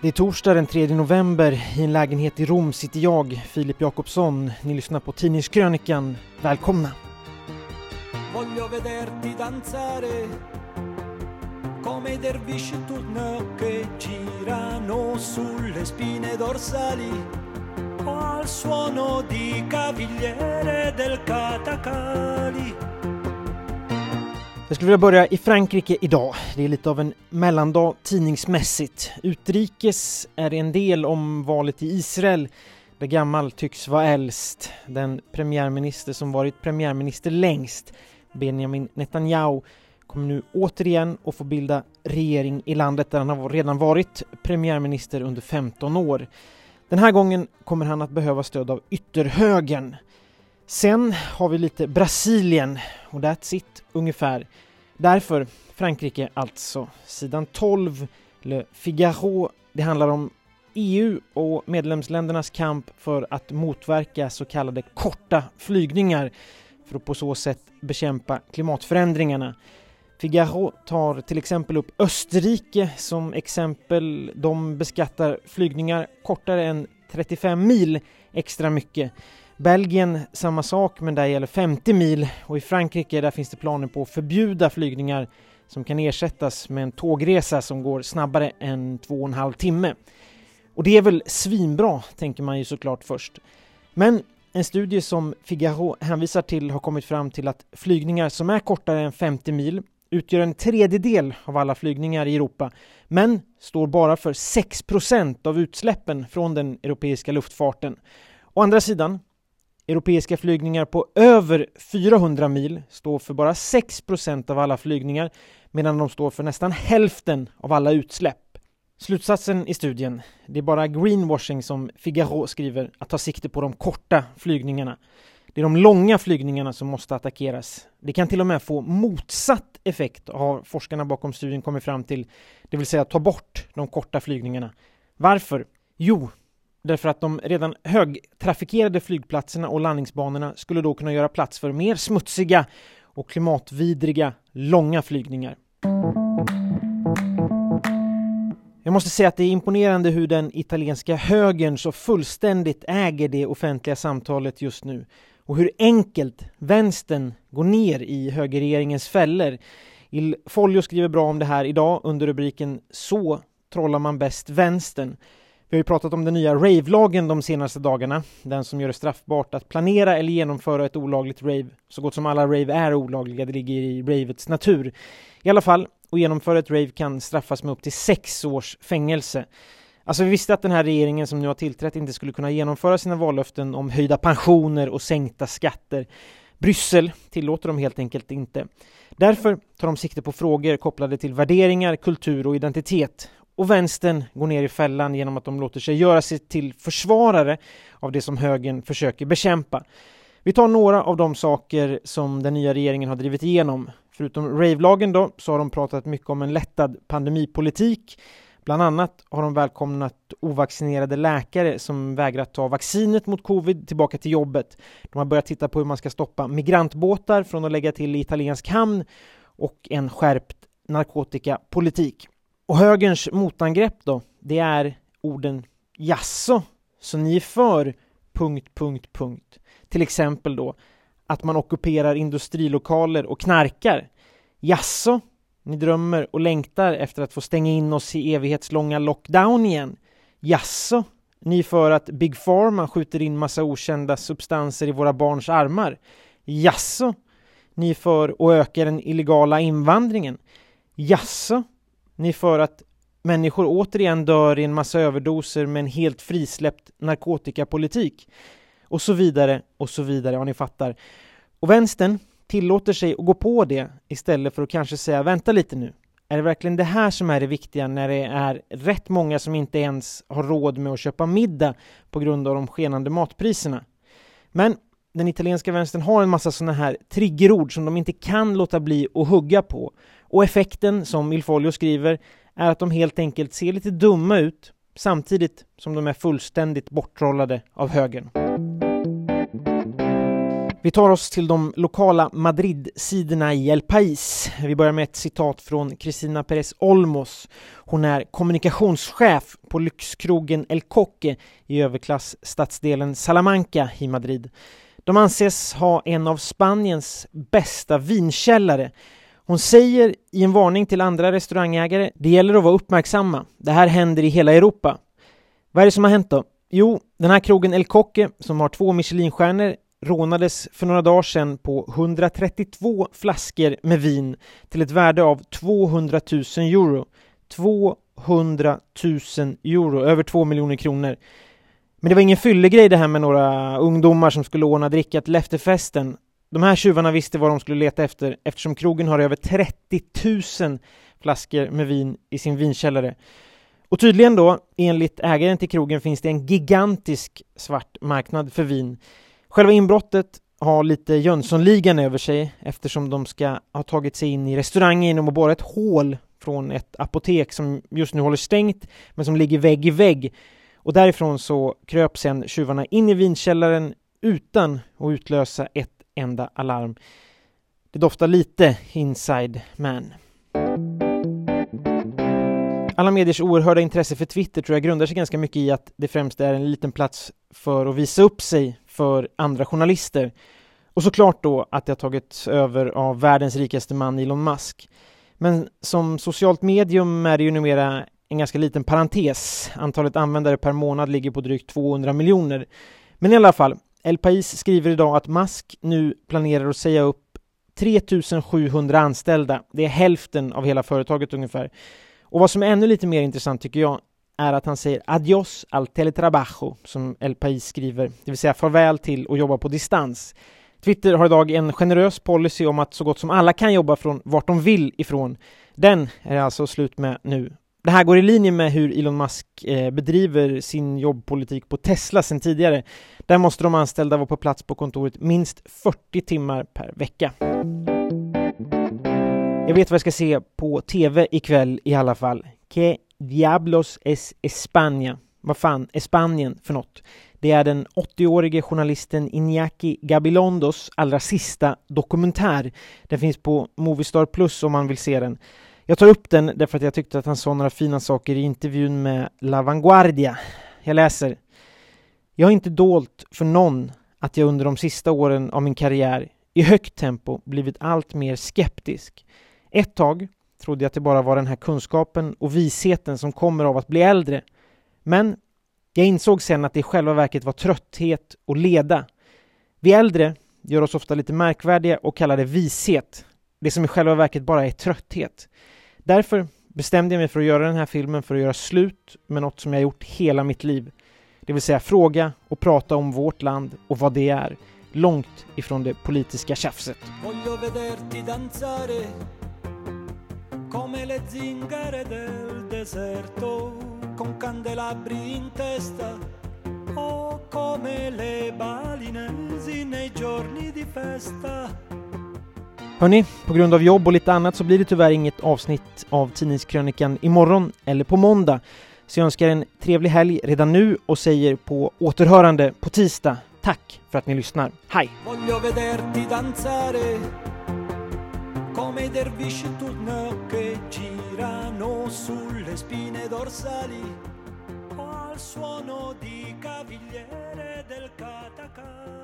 Det är torsdag den 3 november. I en lägenhet i Rom sitter jag, Filip Jakobsson. Ni lyssnar på Tidningskrönikan. Välkomna! Voglio vederti danzare come i dervisci turno che girano sulle spine dorsali o al suono di cavigliere del catacali jag skulle vilja börja i Frankrike idag. Det är lite av en mellandag tidningsmässigt. Utrikes är en del om valet i Israel där gammal tycks vara äldst. Den premiärminister som varit premiärminister längst, Benjamin Netanyahu, kommer nu återigen att få bilda regering i landet där han har redan varit premiärminister under 15 år. Den här gången kommer han att behöva stöd av ytterhögern. Sen har vi lite Brasilien och that's it ungefär. Därför Frankrike alltså. Sidan 12, Le Figaro. Det handlar om EU och medlemsländernas kamp för att motverka så kallade korta flygningar för att på så sätt bekämpa klimatförändringarna. Figaro tar till exempel upp Österrike som exempel. De beskattar flygningar kortare än 35 mil extra mycket. Belgien samma sak, men där gäller 50 mil och i Frankrike där finns det planer på att förbjuda flygningar som kan ersättas med en tågresa som går snabbare än två och en halv timme. Och det är väl svinbra, tänker man ju såklart först. Men en studie som Figaro hänvisar till har kommit fram till att flygningar som är kortare än 50 mil utgör en tredjedel av alla flygningar i Europa, men står bara för 6% av utsläppen från den europeiska luftfarten. Å andra sidan Europeiska flygningar på över 400 mil står för bara 6% av alla flygningar medan de står för nästan hälften av alla utsläpp. Slutsatsen i studien, det är bara greenwashing som Figaro skriver att ta sikte på de korta flygningarna. Det är de långa flygningarna som måste attackeras. Det kan till och med få motsatt effekt har forskarna bakom studien kommit fram till, det vill säga ta bort de korta flygningarna. Varför? Jo, Därför att de redan högtrafikerade flygplatserna och landningsbanorna skulle då kunna göra plats för mer smutsiga och klimatvidriga långa flygningar. Jag måste säga att det är imponerande hur den italienska högern så fullständigt äger det offentliga samtalet just nu och hur enkelt vänstern går ner i högerregeringens fällor. Il Foglio skriver bra om det här idag under rubriken Så trollar man bäst vänstern. Vi har ju pratat om den nya rave-lagen de senaste dagarna, den som gör det straffbart att planera eller genomföra ett olagligt rave. Så gott som alla rave är olagliga, det ligger i ravets natur. I alla fall, att genomföra ett rave kan straffas med upp till sex års fängelse. Alltså vi visste att den här regeringen som nu har tillträtt inte skulle kunna genomföra sina vallöften om höjda pensioner och sänkta skatter. Bryssel tillåter dem helt enkelt inte. Därför tar de sikte på frågor kopplade till värderingar, kultur och identitet och vänstern går ner i fällan genom att de låter sig göra sig till försvarare av det som högern försöker bekämpa. Vi tar några av de saker som den nya regeringen har drivit igenom. Förutom rave-lagen då, så har de pratat mycket om en lättad pandemipolitik. Bland annat har de välkomnat ovaccinerade läkare som vägrat ta vaccinet mot covid tillbaka till jobbet. De har börjat titta på hur man ska stoppa migrantbåtar från att lägga till i italiensk hamn och en skärpt narkotikapolitik. Och högerns motangrepp då, det är orden jasså, så ni är för... punkt, punkt, punkt. Till exempel då att man ockuperar industrilokaler och knarkar. Jasså, ni drömmer och längtar efter att få stänga in oss i evighetslånga lockdown igen. Jasså, ni är för att Big Pharma skjuter in massa okända substanser i våra barns armar. Jasså, ni är för att öka den illegala invandringen. Jasså, ni är för att människor återigen dör i en massa överdoser med en helt frisläppt narkotikapolitik. Och så vidare, och så vidare, ja ni fattar. Och vänstern tillåter sig att gå på det istället för att kanske säga vänta lite nu. Är det verkligen det här som är det viktiga när det är rätt många som inte ens har råd med att köpa middag på grund av de skenande matpriserna? Men den italienska vänstern har en massa sådana här triggerord som de inte kan låta bli att hugga på. Och effekten, som Ilfolio skriver, är att de helt enkelt ser lite dumma ut samtidigt som de är fullständigt borttrollade av högern. Vi tar oss till de lokala Madrid-sidorna i El País. Vi börjar med ett citat från Cristina Pérez Olmos. Hon är kommunikationschef på lyxkrogen El Coque i överklassstadsdelen Salamanca i Madrid. De anses ha en av Spaniens bästa vinkällare. Hon säger i en varning till andra restaurangägare, det gäller att vara uppmärksamma. Det här händer i hela Europa. Vad är det som har hänt då? Jo, den här krogen El Coque, som har två Michelinstjärnor, rånades för några dagar sedan på 132 flaskor med vin till ett värde av 200 000 euro. 200 000 euro, över 2 miljoner kronor. Men det var ingen fyllegrej det här med några ungdomar som skulle ordna dricka till efterfesten. De här tjuvarna visste vad de skulle leta efter eftersom krogen har över 30 000 flaskor med vin i sin vinkällare. Och tydligen då, enligt ägaren till krogen, finns det en gigantisk svart marknad för vin. Själva inbrottet har lite Jönssonligan över sig eftersom de ska ha tagit sig in i restaurangen genom att borra ett hål från ett apotek som just nu håller stängt men som ligger vägg i vägg. Och därifrån så kröp sen tjuvarna in i vinkällaren utan att utlösa ett enda alarm. Det doftar lite inside man. Alla mediers oerhörda intresse för Twitter tror jag grundar sig ganska mycket i att det främst är en liten plats för att visa upp sig för andra journalister. Och såklart då att det har tagits över av världens rikaste man Elon Musk. Men som socialt medium är det ju numera en ganska liten parentes. Antalet användare per månad ligger på drygt 200 miljoner. Men i alla fall, El Pais skriver idag att Musk nu planerar att säga upp 3700 anställda. Det är hälften av hela företaget ungefär. Och vad som är ännu lite mer intressant tycker jag är att han säger adios al teletrabajo, som El País skriver, det vill säga farväl till att jobba på distans. Twitter har idag en generös policy om att så gott som alla kan jobba från vart de vill ifrån. Den är alltså slut med nu. Det här går i linje med hur Elon Musk eh, bedriver sin jobbpolitik på Tesla sedan tidigare. Där måste de anställda vara på plats på kontoret minst 40 timmar per vecka. Jag vet vad jag ska se på TV ikväll i alla fall. Que Diablos es España. Vad fan är Spanien för något? Det är den 80-årige journalisten Iñaki Gabilondos allra sista dokumentär. Den finns på Movistar Plus om man vill se den. Jag tar upp den därför att jag tyckte att han sa några fina saker i intervjun med La Vanguardia. Jag läser. Jag har inte dolt för någon att jag under de sista åren av min karriär i högt tempo blivit allt mer skeptisk. Ett tag trodde jag att det bara var den här kunskapen och visheten som kommer av att bli äldre. Men jag insåg sen att det i själva verket var trötthet och leda. Vi äldre gör oss ofta lite märkvärdiga och kallar det vishet. Det som i själva verket bara är trötthet. Därför bestämde jag mig för att göra den här filmen för att göra slut med något som jag gjort hela mitt liv. Det vill säga fråga och prata om vårt land och vad det är. Långt ifrån det politiska tjafset. come le zingare del deserto con candelabri in testa o come le balinesi nei giorni di festa Hörni, på grund av jobb och lite annat så blir det tyvärr inget avsnitt av Tidningskrönikan imorgon eller på måndag. Så jag önskar en trevlig helg redan nu och säger på återhörande på tisdag. Tack för att ni lyssnar. Hej! come i dervisci turno che girano sulle spine dorsali al suono di cavigliere del catacà.